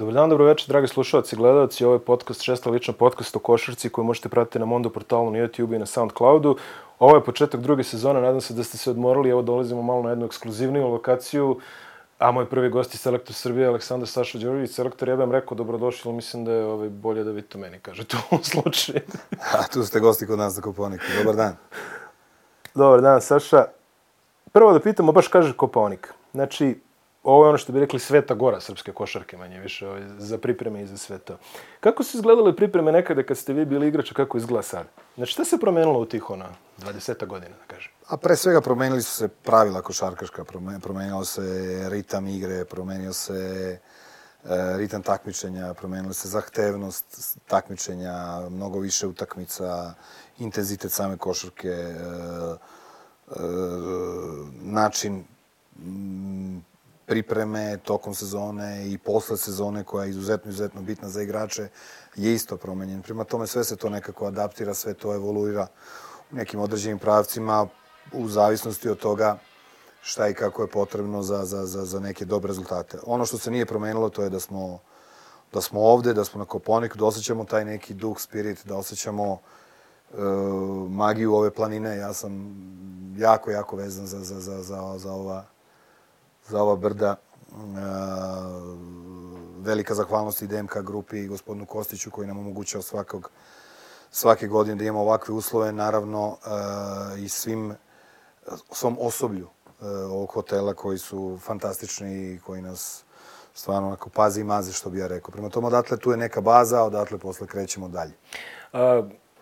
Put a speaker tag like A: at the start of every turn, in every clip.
A: Dobar dan, dobro večer, dragi slušalci i gledalci. Ovo je podcast, šesta lična podcast o košarci koju možete pratiti na Mondo portalu, na YouTube i na Soundcloudu. Ovo je početak druge sezone, nadam se da ste se odmorali. Evo dolazimo malo na jednu ekskluzivniju lokaciju. A moj prvi gost je selektor Srbije, Aleksandar Saša Đorović. Selektor, ja bih vam rekao dobrodošli, ali mislim da je ovaj, bolje da vi to meni kažete u ovom slučaju.
B: A tu ste gosti kod nas na Koponiku. Dobar dan.
A: Dobar dan, Saša. Prvo da pitamo, baš kaže Koponik. Znači, ovo je ono što bi rekli sveta gora srpske košarke, manje više, ovaj, za pripreme i za sve to. Kako su izgledale pripreme nekada kad ste vi bili igrač, kako izgleda sad? Znači, šta se promenilo u tih, ona, 20 godina, da kažem?
B: A pre svega promenili su se pravila košarkaška, promenio se ritam igre, promenio se e, ritam takmičenja, promenila se zahtevnost takmičenja, mnogo više utakmica, intenzitet same košarke, e, e, način pripreme tokom sezone i posle sezone koja je izuzetno, izuzetno bitna za igrače je isto promenjen. Prima tome sve se to nekako adaptira, sve to evoluira u nekim određenim pravcima u zavisnosti od toga šta i kako je potrebno za, za, za, za neke dobre rezultate. Ono što se nije promenilo to je da smo, da smo ovde, da smo na Koponiku, da osjećamo taj neki duh, spirit, da osjećamo e, magiju ove planine. Ja sam jako, jako vezan za, za, za, za, za ova za ova brda. E, velika zahvalnost i DMK grupi i gospodinu Kostiću koji nam omogućava svakog, svake godine da imamo ovakve uslove, naravno e, i svim, svom osoblju e, ovog hotela koji su fantastični i koji nas stvarno onako pazi i maze, što bi ja rekao. Prema tome, odatle tu je neka baza, odatle posle krećemo dalje.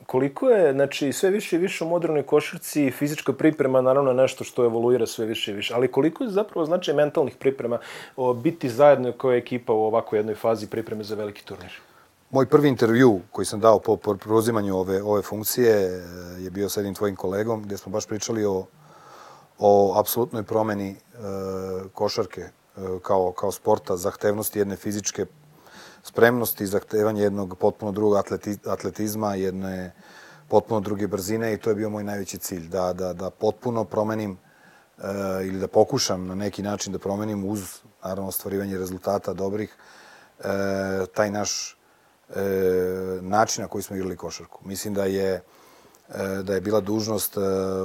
A: Koliko je, znači, sve više i više u modernoj košarci fizička priprema, naravno, nešto što evoluira sve više i više, ali koliko je zapravo znači mentalnih priprema o, biti zajedno kao ekipa u ovako jednoj fazi pripreme za veliki turnir?
B: Moj prvi intervju koji sam dao po, po preuzimanju ove, ove funkcije e, je bio sa jednim tvojim kolegom gdje smo baš pričali o, o apsolutnoj promeni e, košarke e, kao, kao sporta, zahtevnosti jedne fizičke spremnosti i zahtevanje jednog potpuno drugog atleti, atletizma, jedne potpuno druge brzine i to je bio moj najveći cilj, da, da, da potpuno promenim e, ili da pokušam na neki način da promenim uz, naravno, ostvarivanje rezultata dobrih, e, taj naš e, način na koji smo igrali košarku. Mislim da je da je bila dužnost,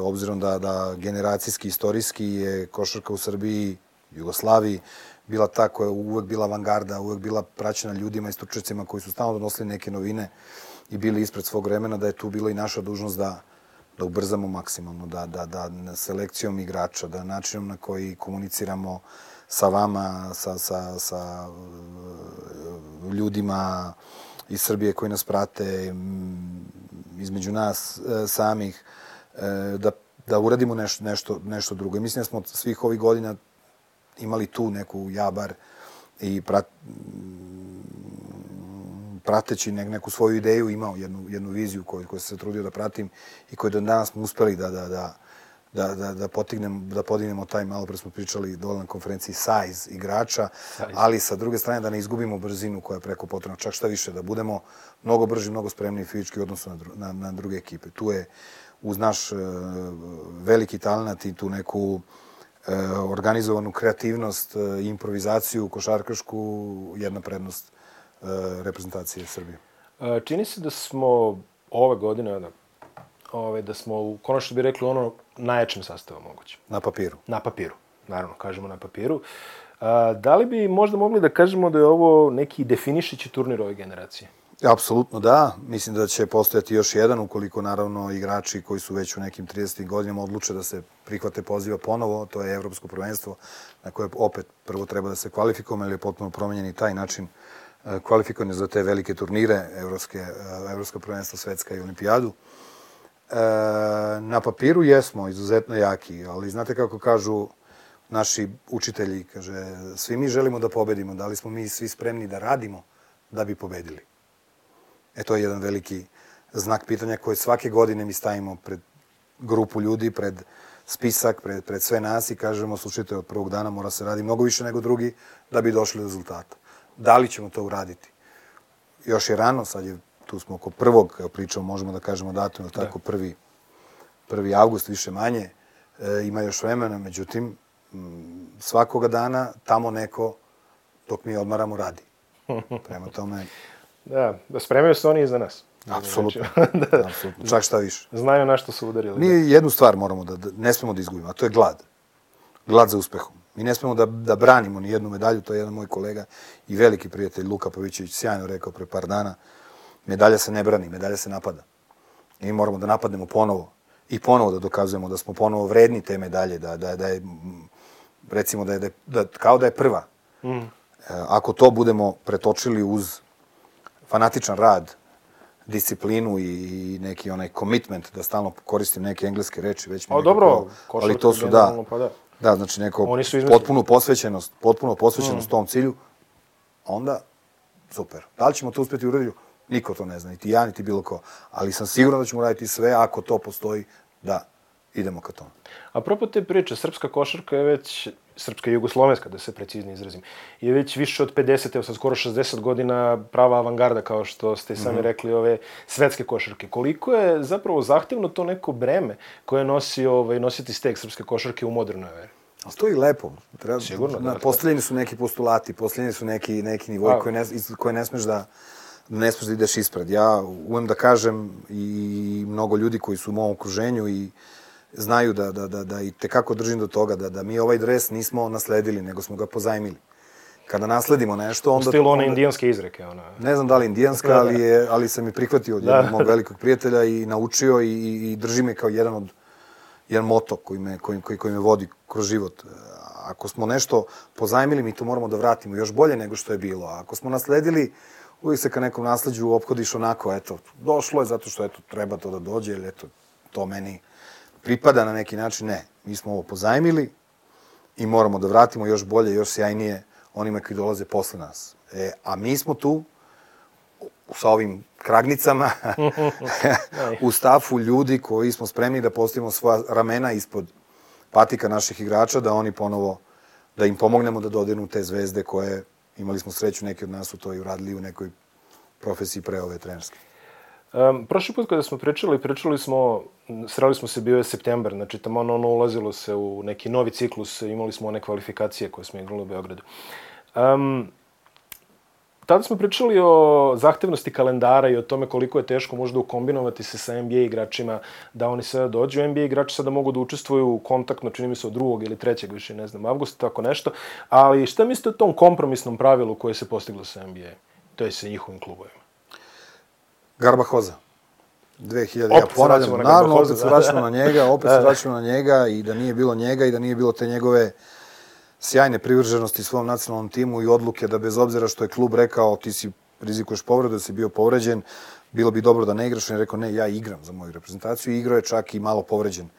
B: obzirom da, da generacijski, istorijski je košarka u Srbiji, Jugoslaviji, bila ta koja je uvek bila avangarda, uvek bila praćena ljudima i stručnicima koji su stalno donosili neke novine i bili ispred svog vremena, da je tu bila i naša dužnost da da ubrzamo maksimalno, da, da, da selekcijom igrača, da načinom na koji komuniciramo sa vama, sa, sa, sa ljudima iz Srbije koji nas prate, između nas e, samih, e, da, da uradimo nešto, nešto, nešto drugo. I mislim da smo svih ovih godina imali tu neku jabar i prat, prateći ne, neku svoju ideju imao jednu, jednu viziju koju, koju se trudio da pratim i koju do danas smo uspeli da, da, da, da, da, da, potignem, da podignemo taj, malo pre smo pričali dole na konferenciji, size igrača, size. ali sa druge strane da ne izgubimo brzinu koja je preko potrebna, čak šta više, da budemo mnogo brži, mnogo spremniji fizički odnosu na, na, na druge ekipe. Tu je uz naš uh, veliki talent i tu neku uh, organizovanu kreativnost e, improvizaciju košarkašku jedna prednost e, reprezentacije Srbije.
A: Čini se da smo ove godine, da, ove, da smo, u, konačno bi rekli, ono najjačem sastavu moguće.
B: Na papiru.
A: Na papiru, naravno, kažemo na papiru. A, da li bi možda mogli da kažemo da je ovo neki definišići turnir ove generacije?
B: Apsolutno da. Mislim da će postojati još jedan ukoliko naravno igrači koji su već u nekim 30. godinama odluče da se prihvate poziva ponovo. To je evropsko prvenstvo na koje opet prvo treba da se kvalifikujemo, ali je potpuno promenjen i taj način e, kvalifikovanja za te velike turnire, evropske, e, evropsko prvenstvo, svetska i olimpijadu. E, na papiru jesmo izuzetno jaki, ali znate kako kažu naši učitelji, kaže, svi mi želimo da pobedimo, da li smo mi svi spremni da radimo da bi pobedili. E to je jedan veliki znak pitanja koje svake godine mi stavimo pred grupu ljudi, pred spisak, pred, pred sve nas i kažemo, slušajte, od prvog dana mora se radi mnogo više nego drugi da bi došli do rezultata. Da li ćemo to uraditi? Još je rano, sad je, tu smo oko prvog, pričamo, možemo da kažemo datum, da. tako, prvi, prvi avgust, više manje, e, ima još vremena, međutim, m, svakoga dana tamo neko, dok mi odmaramo, radi. Prema tome,
A: Da, da spremaju se oni i za nas.
B: apsolutno.
A: da,
B: apsolutno. Čak šta više.
A: znaju na što su udarili.
B: Mi jednu stvar moramo da, da ne smemo da izgubimo, a to je glad. Glad za uspehom. Mi ne smemo da, da branimo ni jednu medalju, to je jedan moj kolega i veliki prijatelj Luka Pavićević sjajno rekao pre par dana. Medalja se ne brani, medalja se napada. I mi moramo da napadnemo ponovo i ponovo da dokazujemo da smo ponovo vredni te medalje, da, da, da je, recimo, da je, da, je- da, kao da je prva.
A: Mm.
B: E, Ako to budemo pretočili uz fanatičan rad, disciplinu i, neki onaj commitment, da stalno koristim neke engleske reči, već mi
A: A dobro,
B: ali to su da,
A: pa da.
B: da, znači neko
A: Oni su
B: potpuno posvećenost, potpuno posvećenost
A: Mm.
B: tom cilju, onda super. Da li ćemo to uspeti uraditi? Niko to ne zna, niti ja, niti bilo ko. Ali sam siguran da ćemo raditi sve ako to postoji da idemo ka tome.
A: Apropo te priče, srpska košarka je već, srpska i jugoslovenska, da se preciznije izrazim, je već više od 50, evo sad skoro 60 godina prava avangarda, kao što ste sami rekli, ove svetske košarke. Koliko je zapravo zahtevno to neko breme koje nosi, ovaj, nositi steg srpske košarke u modernoj eri?
B: Ali to je lepo. Treba,
A: Sigurno, da,
B: Na,
A: da.
B: postavljeni su neki postulati, postavljeni su neki, neki nivoji
A: A.
B: koje ne, koje ne smeš da ne smeš da ideš ispred. Ja umem da kažem i mnogo ljudi koji su u mom okruženju i znaju da, da, da, da i tekako držim do toga da, da mi ovaj dres nismo nasledili, nego smo ga pozajmili. Kada nasledimo nešto,
A: U
B: onda...
A: stilu one
B: onda-
A: indijanske izreke, ona.
B: Ne znam da li indijanska, ali, je, ali sam i prihvatio od
A: Da.
B: jednog mog velikog prijatelja i naučio i, i, i drži me kao jedan od jedan moto koji me, koji, koji, koji me vodi kroz život. Ako smo nešto pozajmili, mi to moramo da vratimo još bolje nego što je bilo. A ako smo nasledili, uvijek se ka nekom nasleđu ophodiš onako, eto, došlo je zato što eto, treba to da dođe, ili eto, to meni pripada na neki način. Ne, mi smo ovo pozajmili i moramo da vratimo još bolje, još sjajnije onima koji dolaze posle nas. E, a mi smo tu sa ovim kragnicama u stafu ljudi koji smo spremni da postavimo svoja ramena ispod patika naših igrača, da oni ponovo, da im pomognemo da dodirnu te zvezde koje imali smo sreću, neki od nas su to i uradili u nekoj profesiji pre ove trenerske.
A: Um, prošli put kada smo pričali, pričali smo, sreli smo se, bio je septembar, znači tamo ono, ono ulazilo se u neki novi ciklus, imali smo one kvalifikacije koje smo igrali u Beogradu. Um, tada smo pričali o zahtevnosti kalendara i o tome koliko je teško možda ukombinovati se sa NBA igračima, da oni sada dođu. NBA igrači sada mogu da učestvuju kontaktno, čini mi se od drugog ili trećeg, više ne znam, avgusta, tako nešto. Ali šta mislite o tom kompromisnom pravilu koje se postiglo sa NBA? To je sa njihovim klubovima.
B: Garbahoza. 2000,
A: Opet
B: ja
A: se
B: ponavljam,
A: na
B: naravno, opet se
A: da.
B: vraćamo na njega, opet
A: Da,
B: se
A: da.
B: vraćamo na njega i da nije bilo njega i da nije bilo te njegove sjajne privrženosti svom nacionalnom timu i odluke da bez obzira što je klub rekao ti si rizikuješ povredu, da si bio povređen, bilo bi dobro da ne igraš. On je rekao ne, ja igram za moju reprezentaciju i igrao je čak i malo povređen.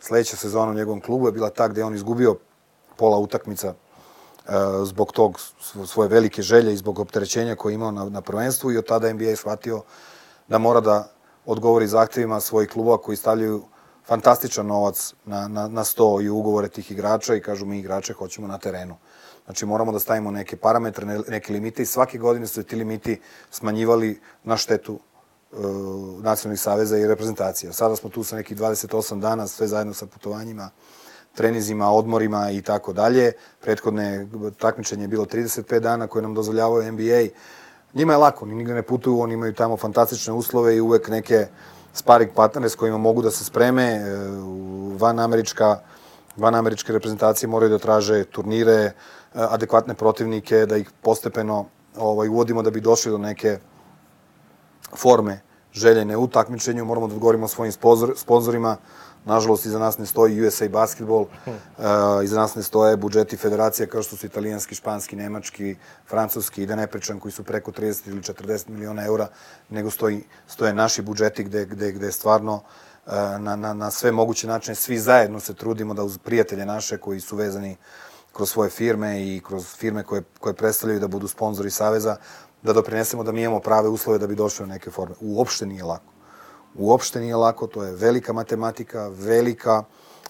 B: Sledeća sezona u njegovom klubu je bila ta gde je on izgubio pola utakmica e, zbog tog svo- svoje velike želje i zbog opterećenja koje je imao na, na prvenstvu i od tada NBA je shvatio da mora da odgovori zahtevima svojih klubova koji stavljaju fantastičan novac na, na, na sto i ugovore tih igrača i kažu mi igrače hoćemo na terenu. Znači moramo da stavimo neke parametre, ne- neke limite i svake godine su ti limiti smanjivali na štetu e, nacionalnih saveza i reprezentacija. Sada smo tu sa nekih 28 dana, sve zajedno sa putovanjima, trenizima, odmorima i tako dalje. Prethodne takmičenje je bilo 35 dana koje nam dozvoljavaju NBA. Njima je lako, oni nigde ne putuju, oni imaju tamo fantastične uslove i uvek neke sparing partnere s kojima mogu da se spreme. E, Van američka van američke reprezentacije moraju da traže turnire, e, adekvatne protivnike, da ih postepeno ovaj, uvodimo da bi došli do neke forme željene u takmičenju, moramo da odgovorimo svojim sponzorima. Nažalost, iza nas ne stoji USA Basketball, uh, iza nas ne stoje budžeti federacija kao što su italijanski, španski, nemački, francuski i da ne pričam koji su preko 30 ili 40 miliona eura, nego stoji, stoje naši budžeti gde, gde, gde stvarno uh, na, na, na sve moguće načine svi zajedno se trudimo da uz prijatelje naše koji su vezani kroz svoje firme i kroz firme koje, koje predstavljaju da budu sponzori Saveza, da doprinesemo da mi imamo prave uslove da bi došli do neke forme. Uopšte nije lako. Uopšte nije lako, to je velika matematika, velika,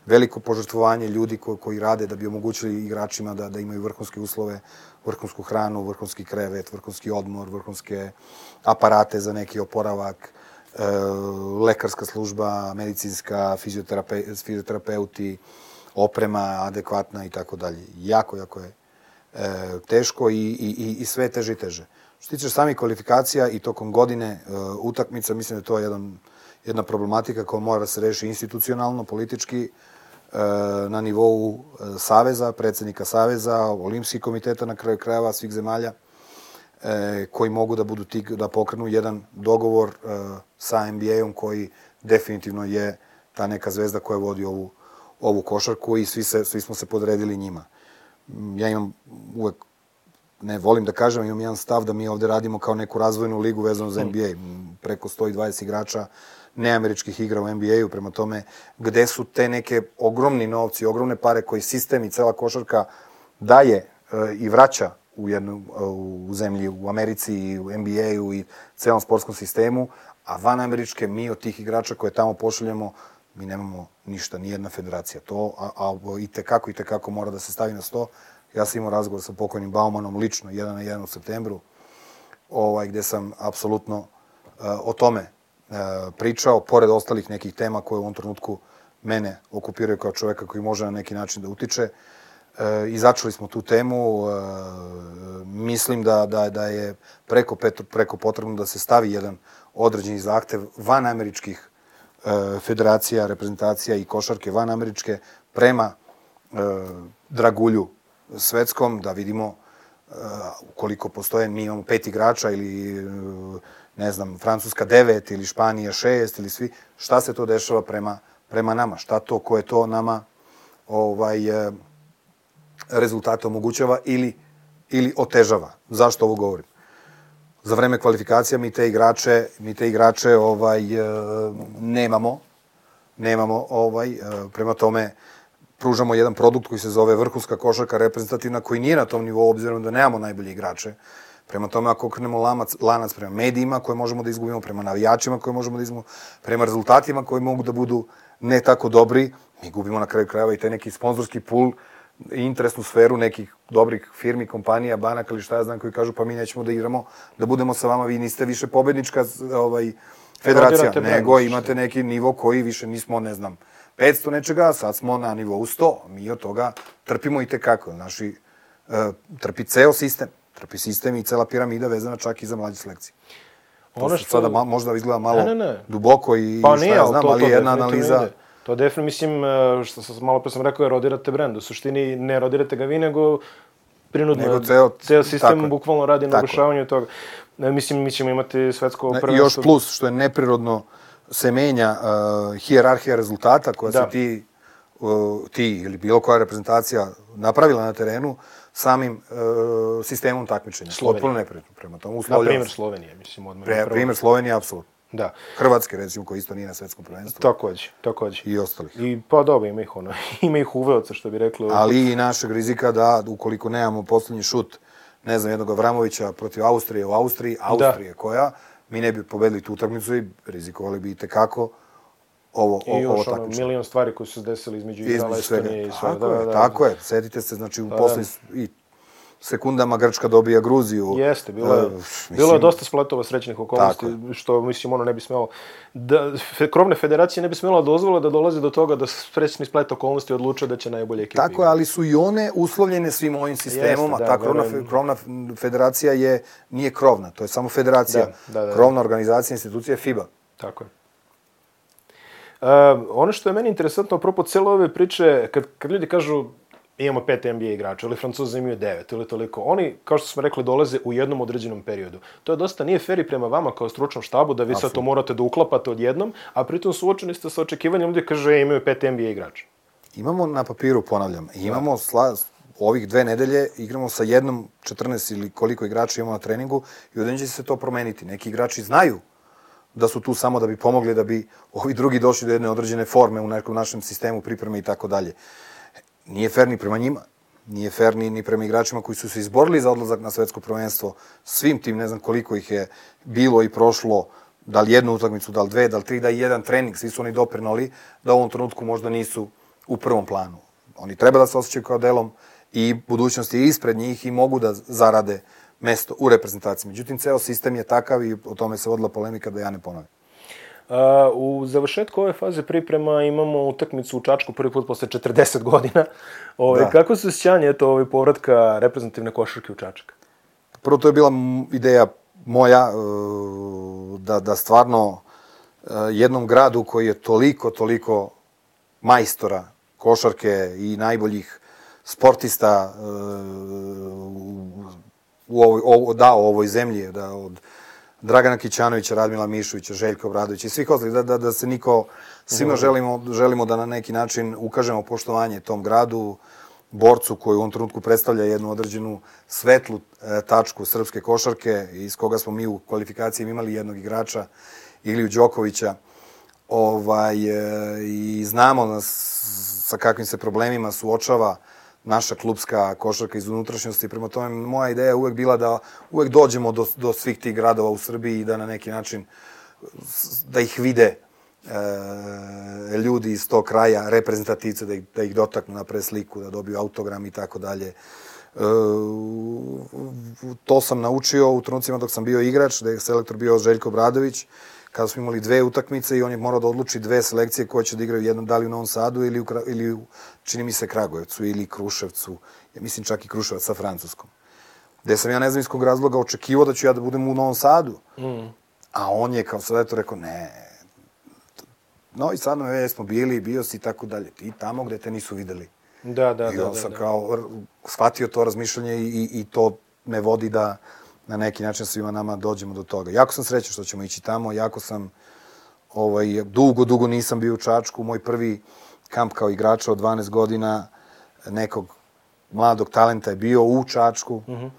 B: veliko požrtvovanje ljudi ko, koji rade da bi omogućili igračima da, da imaju vrhunske uslove, vrhunsku hranu, vrhunski krevet, vrhunski odmor, vrhunske aparate za neki oporavak, e, lekarska služba, medicinska, fizioterape, fizioterapeuti, oprema adekvatna i tako dalje. Jako, jako je e, teško i, i, i- i sve teže i teže. Što tiče samih kvalifikacija i tokom godine e, utakmica, mislim da je to jedan, jedna problematika koja mora da se reši institucionalno, politički, e, na nivou e, Saveza, predsednika Saveza, olimpijskih komiteta na kraju krajeva svih zemalja, e, koji mogu da budu ti, da pokrenu jedan dogovor sa NBA-om koji definitivno je ta neka zvezda koja vodi ovu, ovu košarku i svi, se, svi smo se podredili njima. Mm, Ja imam uvek ne volim da kažem, imam jedan stav da mi ovde radimo kao neku razvojnu ligu vezano za NBA. Preko 120 igrača neameričkih igra u NBA-u, prema tome gde su te neke ogromni novci, ogromne pare koji sistem i cela košarka daje e, i vraća u jednu u zemlji u Americi i u NBA-u i celom sportskom sistemu, a van američke mi od tih igrača koje tamo pošaljemo mi nemamo ništa, ni jedna federacija. To a, a i te kako i te kako mora da se stavi na sto. Ja sam imao razgovor sa pokojnim Baumanom lično, jedan na jedan u septembru, ovaj, gde sam apsolutno o tome uh, pričao, pored ostalih nekih tema koje u ovom trenutku mene okupiraju kao čoveka koji može na neki način da utiče. E, I začeli smo tu temu. E, mislim da, da, da je preko, preko potrebno da se stavi jedan određeni zahtev van američkih e, federacija, reprezentacija i košarke van američke prema e, dragulju svetskom, da vidimo e, ukoliko postoje, mi imamo pet igrača ili e, ne znam, Francuska devet ili Španija šest ili svi, šta se to dešava prema, prema nama? Šta to, ko je to nama ovaj, e, rezultate omogućava ili, ili otežava? Zašto ovo govorim? Za vreme kvalifikacija mi te igrače, mi te igrače ovaj, e, nemamo. Nemamo, ovaj, e, prema tome, pružamo jedan produkt koji se zove vrhunska košarka reprezentativna, koji nije na tom nivou, obzirom da nemamo najbolje igrače. Prema tome, ako okrenemo lanac, lanac prema medijima koje možemo da izgubimo, prema navijačima koje možemo da izgubimo, prema rezultatima koji mogu da budu ne tako dobri, mi gubimo na kraju krajeva i taj neki sponzorski pul, interesnu sferu nekih dobrih firmi, kompanija, banaka ili šta ja znam koji kažu pa mi nećemo da igramo, da budemo sa vama, vi niste više pobednička ovaj, federacija,
A: Rodirate brand,
B: nego
A: što-
B: imate neki nivo koji više nismo, ne znam, 500 nečega, sad smo na nivou 100. Mi od toga trpimo i tekako. Naši, e, trpi ceo sistem. Trpi sistem i cela piramida vezana čak i za mlađe selekcije. To
A: Ono što-
B: sada ma, možda izgleda malo
A: Ne, ne, ne.
B: duboko i
A: Pa
B: šta
A: nije,
B: ja znam,
A: to,
B: ali
A: to
B: jedna
A: definitivno
B: analiza...
A: ide. To definitivno, mislim, e, što sam malo pre sam rekao, je rodirate brend. U suštini ne rodirate ga vi, nego prinudno.
B: Nego ceo-
A: ceo
B: tako
A: sistem
B: je.
A: bukvalno radi na
B: Tako
A: urušavanju toga. Ne, mislim, mi ćemo imati svetsko
B: Ne, I
A: prvenstvo.
B: još plus, što je neprirodno, se menja uh, hijerarhija rezultata koja
A: Da.
B: se ti, uh, ti ili bilo koja reprezentacija napravila na terenu samim uh, sistemom takmičenja.
A: Slovenija.
B: Potpuno neprirodno. Prema tomu
A: Na
B: uslovljava
A: primjer
B: se.
A: Slovenije, mislim, odmah.
B: Pre, primer Slovenija, apsolutno.
A: Da,
B: Hrvatske, recimo, koji isto nije na svetskom prvenstvu.
A: takođe, takođe.
B: I ostalih.
A: I pa dobro, ima ih ono, ima ih uveoca, što bi rekli.
B: Ali i našeg rizika da, ukoliko nemamo poslednji šut, ne znam, jednog Avramovića protiv Austrije u Austriji, Austrije koja, mi ne bi pobedili tu utakmicu i rizikovali bi i tekako ovo,
A: I
B: ovo
A: još ono, milion stvari koje su se desile između Izraela. Estonije i sve.
B: Tako
A: da,
B: je,
A: da,
B: tako je. Setite se, znači, u
A: Da,
B: poslednjih i sekundama Grčka dobija Gruziju.
A: Jeste, bilo je,
B: E,
A: bilo je dosta spletova srećnih okolnosti,
B: Tako
A: što, mislim, ono ne bi smelo, da, fe, krovne federacije ne bi smela dozvola da dolazi do toga da srećni splet okolnosti odluče da će najbolje ekipa
B: Tako je, ali su i one uslovljene svim ovim sistemom,
A: Jeste,
B: a
A: da,
B: ta krovna,
A: verujem.
B: krovna federacija je, nije krovna, to je samo federacija.
A: Da, da, da.
B: Krovna organizacija institucija je FIBA.
A: Tako je. Ono što je meni interesantno, apropo cijele ove priče, kad, kad ljudi kažu imamo pet NBA igrača, ili Francuzi imaju devet, ili toliko, oni, kao što smo rekli, dolaze u jednom određenom periodu. To je dosta nije fair i prema vama kao stručnom štabu, da vi sad to morate da uklapate odjednom, a pritom suočeni ste sa očekivanjem ljudi kaže e, imaju pet NBA igrača.
B: Imamo na papiru, ponavljam, imamo sla, ovih dve nedelje igramo sa jednom 14 ili koliko igrača imamo na treningu i u će se to promeniti. Neki igrači znaju da su tu samo da bi pomogli, da bi ovi drugi došli do jedne određene forme u nekom našem sistemu pripreme i tako dalje. Nije fair ni prema njima. Nije fair ni, ni prema igračima koji su se izborili za odlazak na svetsko prvenstvo. Svim tim, ne znam koliko ih je bilo i prošlo, da li jednu utakmicu, da li dve, da li tri, da i jedan trening, svi su oni doprinali, da u ovom trenutku možda nisu u prvom planu. Oni treba da se osjećaju kao delom i budućnost je ispred njih i mogu da zarade mesto u reprezentaciji. Međutim, ceo sistem je takav i o tome se vodila polemika da ja ne ponavljam.
A: A, u završetku ove faze priprema imamo utakmicu u Čačku prvi put posle 40 godina. Ove,
B: Da.
A: Kako se osjećanje eto, ovaj povratka reprezentativne košarke u Čačak?
B: Prvo, to je bila ideja moja, e, da, da stvarno e, jednom gradu koji je toliko, toliko majstora košarke i najboljih sportista e, u, u ovoj, ovo, dao ovoj zemlji, da od Dragana Kićanovića, Radmila Mišovića, Željka Obradovića i svih ostalih, da, da, da se niko, svima želimo, želimo da na neki način ukažemo poštovanje tom gradu, borcu koji u ovom trenutku predstavlja jednu određenu svetlu e, tačku srpske košarke, iz koga smo mi u kvalifikaciji imali jednog igrača, Iliju Đokovića, ovaj, e, i znamo nas sa kakvim se problemima suočava naša klubska košarka iz unutrašnjosti. Prema tome, moja ideja je uvek bila da uvek dođemo do, do svih tih gradova u Srbiji i da na neki način da ih vide e, ljudi iz tog kraja, reprezentativce, da ih, da ih dotaknu na sliku, da dobiju autogram i tako dalje. E, to sam naučio u trenucima dok sam bio igrač, da je selektor bio Željko Bradović, kada smo imali dve utakmice i on je morao da odluči dve selekcije koje će da igraju jednom da li u Novom Sadu ili u, ili u, čini mi se, Kragujevcu ili Kruševcu, ja mislim čak i Kruševac sa Francuskom. Gde sam ja ne znam iz kog razloga očekivao da ću ja da budem u Novom Sadu.
A: Mm.
B: A on je kao selektor rekao, ne, no i sad već smo bili, bio si i tako dalje. Ti tamo gde te nisu videli.
A: Da, da,
B: I
A: da.
B: on
A: da,
B: sam
A: da.
B: kao shvatio to razmišljanje i, i, i to me vodi da na neki način svima nama dođemo do toga. Jako sam srećan što ćemo ići tamo, jako sam ovaj, dugo, dugo nisam bio u Čačku. Moj prvi kamp kao igrača od 12 godina nekog mladog talenta je bio u Čačku. Mm -hmm.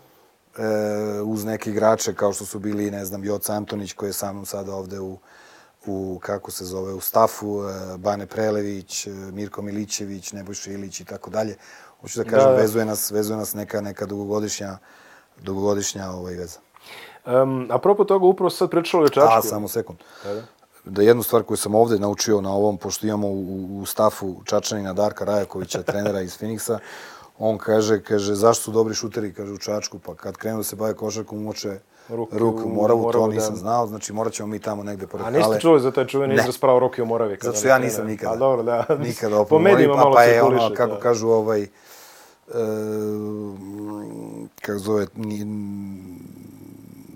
B: e, uz neke igrače kao što su bili, ne znam, Joca Antonić koji je sa mnom sada ovde u, u kako se zove, u stafu, e, Bane Prelević, e, Mirko Milićević, Nebojša Ilić i tako dalje. Hoću da kažem,
A: Da, da.
B: vezuje nas, vezuje nas neka, neka dugogodišnja, dugogodišnja ovaj, veza.
A: Um, apropo toga, upravo sad pričalo Čačku.
B: A, samo sekund.
A: Da, da.
B: Da jednu stvar koju sam ovde naučio na ovom, pošto imamo u, u stafu Čačanina Darka Rajakovića, trenera iz Phoenixa, on kaže, kaže, zašto su dobri šuteri, kaže, u Čačku, pa kad krenu da se bave košarkom, uče
A: Ruke
B: ruke,
A: u
B: u Moravu, to
A: Moravu,
B: nisam
A: da.
B: znao, znači morat ćemo mi tamo negde pored
A: A niste
B: hale.
A: čuli za taj čuveni
B: Ne.
A: izraz pravo Roki u Moravi?
B: Zato što ja nisam nikada.
A: A dobro, da.
B: Nikada
A: malo
B: pa
A: se
B: je ono, kako
A: da.
B: kažu, ovaj, e, kako zove, ni,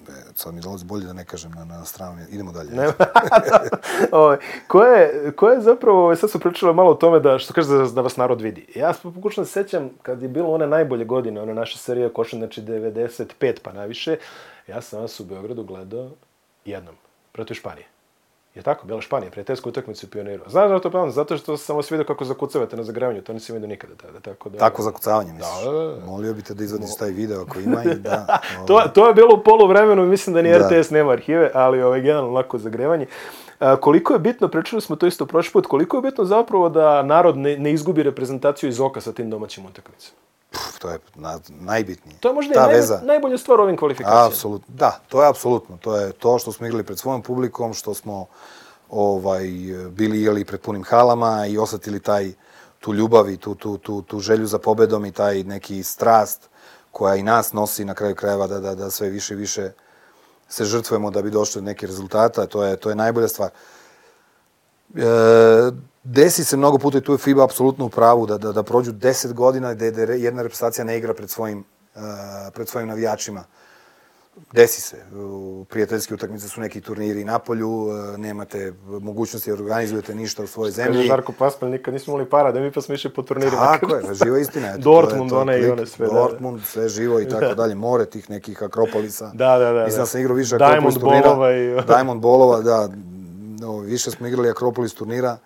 B: e, sad mi dolazi bolje da ne kažem na, na stranu, idemo dalje.
A: Ne, ovaj, ko, je, ko je zapravo, ovaj, sad su pričali malo o tome da, što kaže, da, da vas narod vidi. Ja pokušam da se sećam kad je bilo one najbolje godine, one naše serije košan, znači 95 pa najviše, ja sam vas u Beogradu gledao jednom, protiv Španije. Je tako? Bila Španija, prijateljsku utakmicu u Pioniru. Znaš da to pamam? Zato što sam vas vidio kako zakucavate na zagrevanju, to nisam vidio nikada tada. Tako, da,
B: Tako zakucavanje, misliš?
A: Da, da, da.
B: Molio bi te da izvadiš taj video ako ima i da...
A: to,
B: ovaj,
A: to je bilo u poluvremenu, mislim da ni
B: Da.
A: RTS nema arhive, ali ovaj, generalno lako zagrevanje. A, koliko je bitno, pričali smo to isto prošli put, koliko je bitno zapravo da narod ne, ne izgubi reprezentaciju iz oka sa tim domaćim utakmicama?
B: Pf, to je na, najbitnije.
A: To je možda
B: Ta
A: i naj,
B: veza.
A: najbolja stvar u ovim kvalifikacijama.
B: Apsolutno. Da, to je apsolutno. To je to što smo igrali pred svojom publikom, što smo ovaj bili igrali pred punim halama i osetili taj tu ljubav i tu, tu, tu, tu želju za pobedom i taj neki strast koja i nas nosi na kraju krajeva da, da, da sve više i više se žrtvujemo da bi došli do nekih rezultata. To je, to je najbolja stvar. E, desi se mnogo puta i tu je FIBA apsolutno u pravu da, da, da prođu 10 godina gde, gde jedna reprezentacija ne igra pred svojim, uh, pred svojim navijačima. Desi se. U prijateljske utakmice su neki turniri na polju, e, nemate mogućnosti da organizujete ništa u svojoj
A: Kaže
B: zemlji.
A: Žarko Paspalj, nikad nismo imali para, da mi pa smo išli po turnirima.
B: Tako je, živa istina. Eto,
A: Dortmund, one i one sve, da, da.
B: Dortmund, sve živo i tako dalje. More tih nekih akropolisa.
A: Da, da, da,
B: Mislim
A: da.
B: da sam igrao više
A: Diamond
B: akropolis turnira.
A: bolova i-
B: Diamond bolova, da. No, više smo igrali akropolis turnira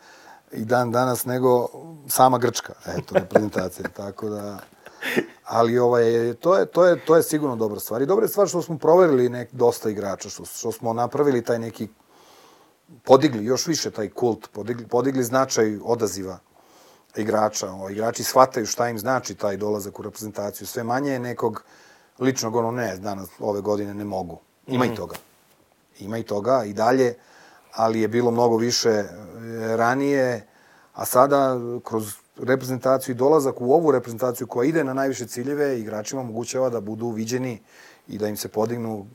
B: i dan danas nego sama Grčka, eto, reprezentacija. tako da... Ali ovaj, to, je, to, je, to je sigurno dobra stvar. I dobra je stvar što smo proverili nek, dosta igrača, što, što smo napravili taj neki podigli još više taj kult, podigli, podigli značaj odaziva igrača. O, igrači shvataju šta im znači taj dolazak u reprezentaciju. Sve manje je nekog ličnog, ono, ne, danas, ove godine ne mogu. Ima i toga. Ima i toga i dalje, ali je bilo mnogo više e, ranije, a sada kroz reprezentaciju i dolazak u ovu reprezentaciju koja ide na najviše ciljeve, igračima omogućava da budu viđeni i da im se podignu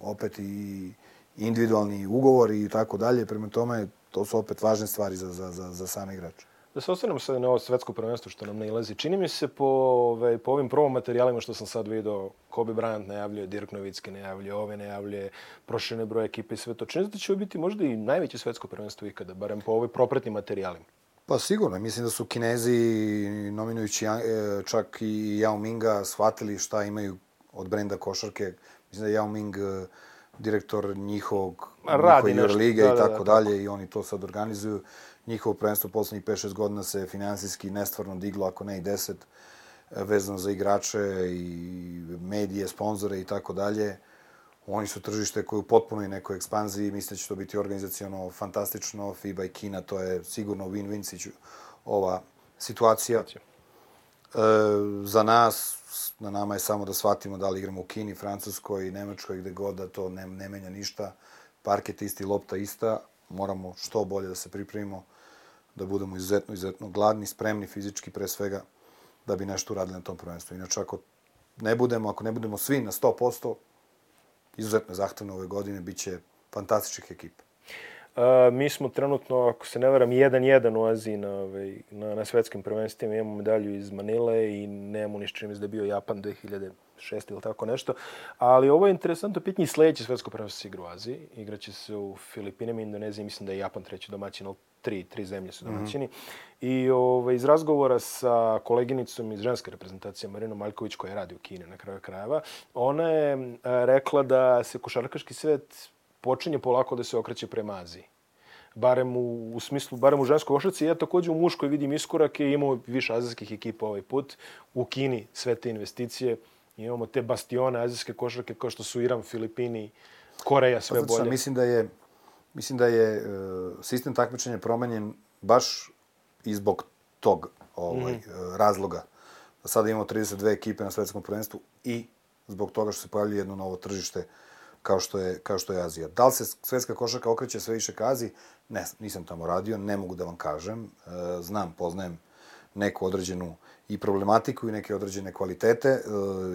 B: opet i, individualni ugovori i tako dalje. Prema tome, to su opet važne stvari za, za, za, za same igrače.
A: Da se osvrnemo sad na ovo svetsko prvenstvo što nam ne ilazi. Čini mi se po, ove, po ovim prvom materijalima što sam sad vidio, Kobe Bryant najavljuje, Dirk Novicki najavljuje, ove najavljuje, proširene broj ekipe i sve to. Čini se da će biti možda i najveće svetsko prvenstvo ikada, barem po ovoj propratnim materijalima.
B: Pa sigurno, mislim da su Kinezi, nominujući e, čak i Yao Minga, shvatili šta imaju od brenda košarke. Mislim da Yao Ming e, direktor njihovog,
A: Radi
B: njihove lige
A: da,
B: i
A: da,
B: tako
A: da,
B: dalje i oni to sad organizuju. Njihovo prvenstvo poslednjih 5-6 godina se finansijski nestvarno diglo, ako ne i 10, e, vezano za igrače i medije, sponzore i tako dalje. Oni su tržište koje u potpunoj nekoj ekspanziji, mislim da će to biti organizacijono fantastično, FIBA i Kina, to je sigurno win-win ova situacija. E, za nas, na nama je samo da shvatimo da li igramo u Kini, Francuskoj, Nemačkoj, gde god da to ne, ne menja ništa. Parket isti, lopta ista, moramo što bolje da se pripremimo, da budemo izuzetno, izuzetno gladni, spremni fizički pre svega, da bi nešto uradili na tom prvenstvu. Inače, ako ne budemo, ako ne budemo svi na 100%, izuzetno zahtevno ove godine, bit će fantastičnih ekipa.
A: Uh, mi smo trenutno, ako se ne varam, 1-1 u Aziji na, ovaj, na, na svetskim prvenstvima. Imamo medalju iz Manile i nemamo ništa čim da je bio Japan 2006 ili tako nešto. Ali ovo je interesantno pitanje i sledeće svetsko prvenstvo se igra u Aziji. Igraće se u Filipinima, Indoneziji, mislim da je Japan treći domaćin, ali tri, tri zemlje su domaćini. Mm -hmm. I ovaj, iz razgovora sa koleginicom iz ženske reprezentacije, Marinom Maljković, koja radi u Kini na kraju krajeva, ona je rekla da se košarkaški svet počinje polako da se okreće prema Aziji. Barem u, u smislu, barem u ženskoj košarci. Ja takođe u muškoj vidim iskorake imamo više azijskih ekipa ovaj put. U Kini sve te investicije. Imamo te bastione azijske košarke kao što su Iran, Filipini, Koreja, sve
B: pa,
A: bolje.
B: Mislim da je, mislim da je uh, sistem takmičenja promenjen baš i zbog tog ovaj, mm. razloga. Da sada imamo 32 ekipe na svetskom prvenstvu i zbog toga što se pojavljuje jedno novo tržište uh, kao što je, kao što je Azija. Da li se svetska košarka okreće sve više ka Aziji? Ne, nisam tamo radio, ne mogu da vam kažem. E, znam, poznajem neku određenu i problematiku i neke određene kvalitete. E,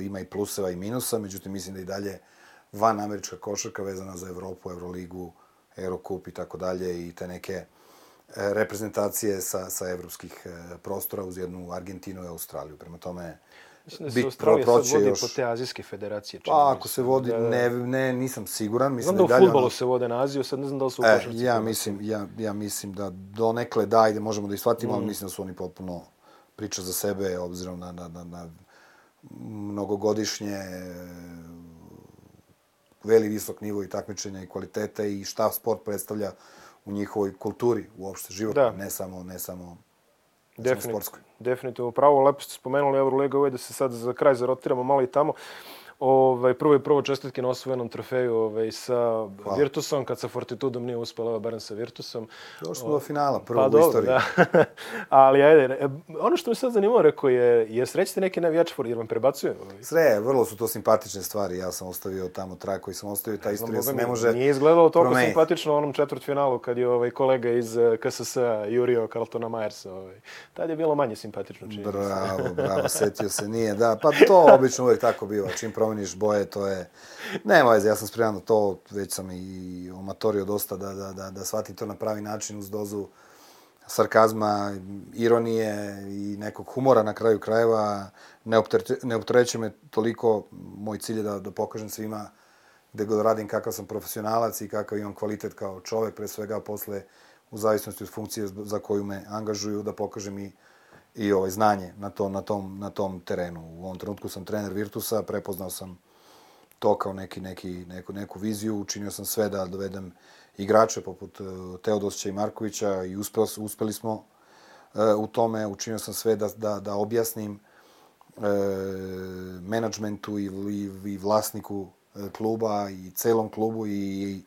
B: ima i pluseva i minusa, međutim, mislim da i dalje van američka košarka vezana za Evropu, Euroligu, Eurocup i tako dalje i te neke e, reprezentacije sa, sa evropskih prostora uz jednu Argentinu i Australiju. Prema tome,
A: Mislim da se Australija sad vodi još... po te azijske federacije.
B: Pa, ako se vodi, da, da. ne, ne, nisam siguran. Mislim
A: znam da, da u futbolu ono... se vode na Aziju, sad ne znam da li su u
B: e, Ja mislim, ja, ja mislim da donekle da, ide, možemo da ishvatimo, mm. ali mislim da su oni potpuno priča za sebe, obzirom na, na, na, na mnogogodišnje veli visok nivo i takmičenja i kvalitete i šta sport predstavlja u njihovoj kulturi uopšte život, da. ne samo ne samo
A: Definitivno, definitivno pravo. Lepo ste spomenuli Euroliga, ovo je da se sad za kraj zarotiramo malo i tamo. Ovaj, prvo i prvo čestitke na osvojenom trofeju ovaj, sa Hvala. Virtusom, kad sa Fortitudom nije uspela, barem sa Virtusom.
B: Došli smo do finala, prvo pa, u istoriji. Da.
A: Ali, ajde, e, ono što mi sad zanimalo, rekao je, je srećete neke navijače, jer vam prebacuju? Ovaj?
B: Sve, vrlo su to simpatične stvari. Ja sam ostavio tamo trak koji sam ostavio, ta istorija se ne može
A: Nije izgledalo toliko promeniti. simpatično u onom četvrtfinalu, kad je ovaj kolega iz e, KSS jurio Carltona Majersa. Ovaj. Tad je bilo manje simpatično. Čini
B: bravo, bravo, setio se, nije. Da, pa to obično uvek tako biva. Čim promeniš boje, to je... Nema veze, ja sam spreman na to, već sam i omatorio dosta da, da, da, da shvatim to na pravi način uz dozu sarkazma, ironije i nekog humora na kraju krajeva. Ne, ne optereće me toliko, moj cilj je da, da pokažem svima gde god radim kakav sam profesionalac i kakav imam kvalitet kao čovek, pre svega posle u zavisnosti od funkcije za koju me angažuju, da pokažem i i ovaj znanje na to na tom na tom terenu. U ovom trenutku sam trener Virtusa, prepoznao sam to kao neki neki neku neku viziju, učinio sam sve da dovedem igrače poput uh, Teodosića i Markovića i uspeli, uspeli smo uh, u tome, učinio sam sve da da da objasnim uh, menadžmentu i, i, i vlasniku kluba i celom klubu i, i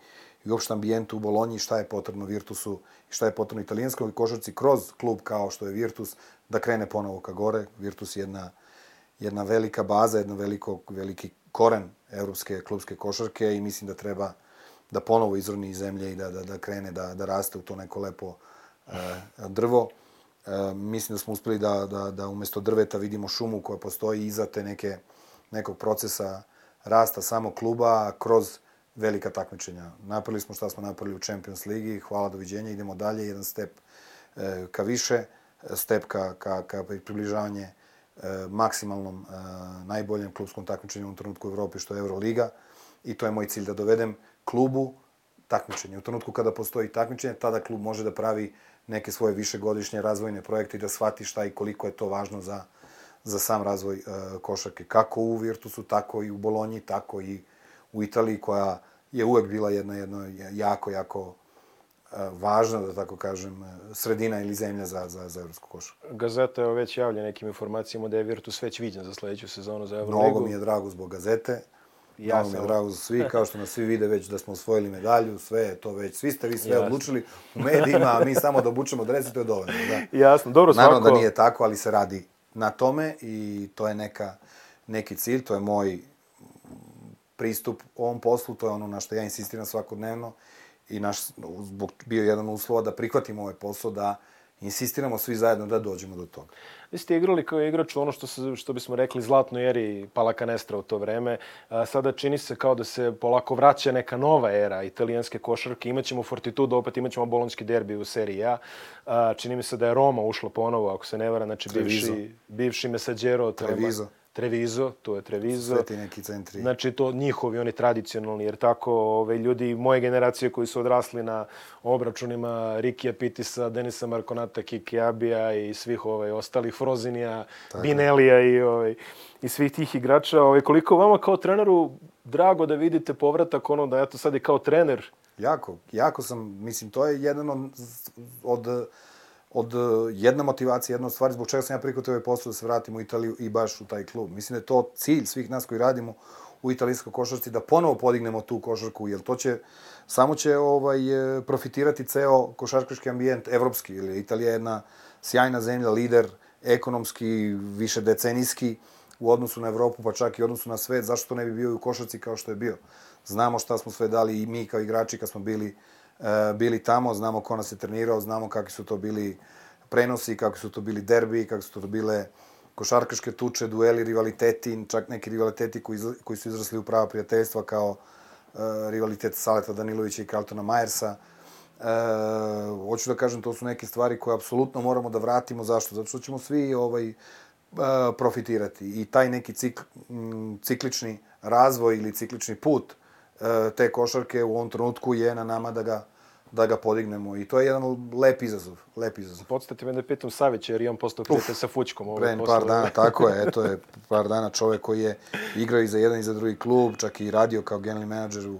B: uopšte ambijentu u Bolonji šta je potrebno Virtusu i šta je potrebno italijanskoj košarci kroz klub kao što je Virtus da krene ponovo ka gore. Virtus je jedna, jedna velika baza, jedna veliko, veliki koren evropske klubske košarke i mislim da treba da ponovo izroni iz zemlje i da, da, da krene da, da raste u to neko lepo e, drvo. E, mislim da smo uspeli da, da, da umesto drveta vidimo šumu koja postoji iza te neke, nekog procesa rasta samo kluba kroz velika takmičenja. Napravili smo šta smo napravili u Champions Ligi, hvala, doviđenja, idemo dalje, jedan step e, ka više, step ka, ka, ka približavanje e, maksimalnom e, najboljem klubskom takmičenju u trenutku u Evropi, što je Euroliga. I to je moj cilj da dovedem klubu takmičenje. U trenutku kada postoji takmičenje, tada klub može da pravi neke svoje višegodišnje razvojne projekte i da shvati šta i koliko je to važno za, za sam razvoj uh, košarke. Kako u Virtusu, tako i u Bolonji, tako i u Italiji, koja je uvek bila jedna, jedna jako, jako uh, važna, da tako kažem, sredina ili zemlja za, za, za evropsku košarku.
A: Gazeta je već javlja nekim informacijama da je Virtus već viđen za sledeću sezonu za Euroligu.
B: Mnogo mi je drago zbog gazete. Ja Malo mi je drago za svi, kao što nas svi vide već da smo osvojili medalju, sve je to već, svi ste vi sve Jasno. odlučili u medijima, a mi samo da obučemo dres i to je dovoljno. Da.
A: Jasno, dobro svako.
B: Naravno da nije tako, ali se radi na tome i to je neka, neki cilj, to je moj pristup ovom poslu, to je ono na što ja insistiram svakodnevno i naš, zbog, bio jedan uslova da prihvatimo ovaj posao, da insistiramo svi zajedno da dođemo do toga.
A: Vi ste igrali kao igrač ono što, se, što bismo rekli zlatnoj eri Pala Canestra u to vreme. A, sada čini se kao da se polako vraća neka nova era italijanske košarke. Imaćemo Fortitudo, opet imaćemo bolonski derbi u seriji A. a čini mi se da je Roma ušla ponovo, ako se ne vara, znači bivši, bivši Mesađero.
B: Treviso.
A: Trevizo, to je Trevizo.
B: Sve ti neki centri.
A: Znači, to njihovi, oni tradicionalni, jer tako ove, ljudi moje generacije koji su odrasli na obračunima Rikija Pitisa, Denisa Markonata, Kiki Abija i svih ovaj, ostalih Frozinija, tako. Binelija i, ovaj, i svih tih igrača. Ovaj, koliko vama kao treneru drago da vidite povratak ono da eto sad je kao trener?
B: Jako, jako sam, mislim, to je jedan od, od od uh, jedna motivacija, jedna od stvari zbog čega sam ja prihvatio ovaj posao da se vratim u Italiju i baš u taj klub. Mislim da je to cilj svih nas koji radimo u italijskoj košarci da ponovo podignemo tu košarku, jer to će samo će ovaj e, profitirati ceo košarkaški ambijent evropski, jer Italija je jedna sjajna zemlja, lider ekonomski, više decenijski u odnosu na Evropu, pa čak i u odnosu na svet, zašto ne bi bio i u košarci kao što je bio. Znamo šta smo sve dali i mi kao igrači kad smo bili uh, E, bili tamo, znamo ko nas je trenirao, znamo kakvi su to bili prenosi, kakvi su to bili derbi, kakvi su to bile košarkaške tuče, dueli, rivaliteti, čak neki rivaliteti koji, koji su izrasli u prava prijateljstva kao uh, rivalitet Saleta Danilovića i Carltona Majersa. E, hoću da kažem, to su neke stvari koje apsolutno moramo da vratimo. Zašto? Zato što ćemo svi ovaj, uh, profitirati. I taj neki cikl, m, ciklični razvoj ili ciklični put E, te košarke u ovom trenutku je na nama da ga da ga podignemo i to je jedan lep izazov, lep izazov.
A: Podstate me da pitam Savića jer on postao prijatelj sa Fučkom.
B: Ovo pre par dana, tako je, eto je par dana čovek koji je igrao i za jedan i za drugi klub, čak i radio kao generalni menadžer u,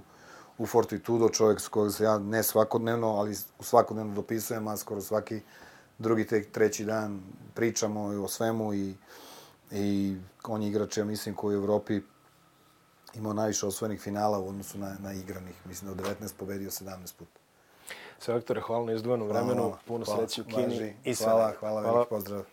B: u Fortitudo, čovek s kojeg se ja ne svakodnevno, ali svakodnevno dopisujem, a skoro svaki drugi, te, treći dan pričamo o svemu i, i on je igrač, ja mislim, koji u Evropi imao najviše osvojenih finala u odnosu na, na igranih. Mislim da od 19 pobedio 17 puta.
A: Selektore, hvala na izdvojenom vremenu. Puno sreće u Kini.
B: I hvala, hvala, hvala, hvala. pozdrav.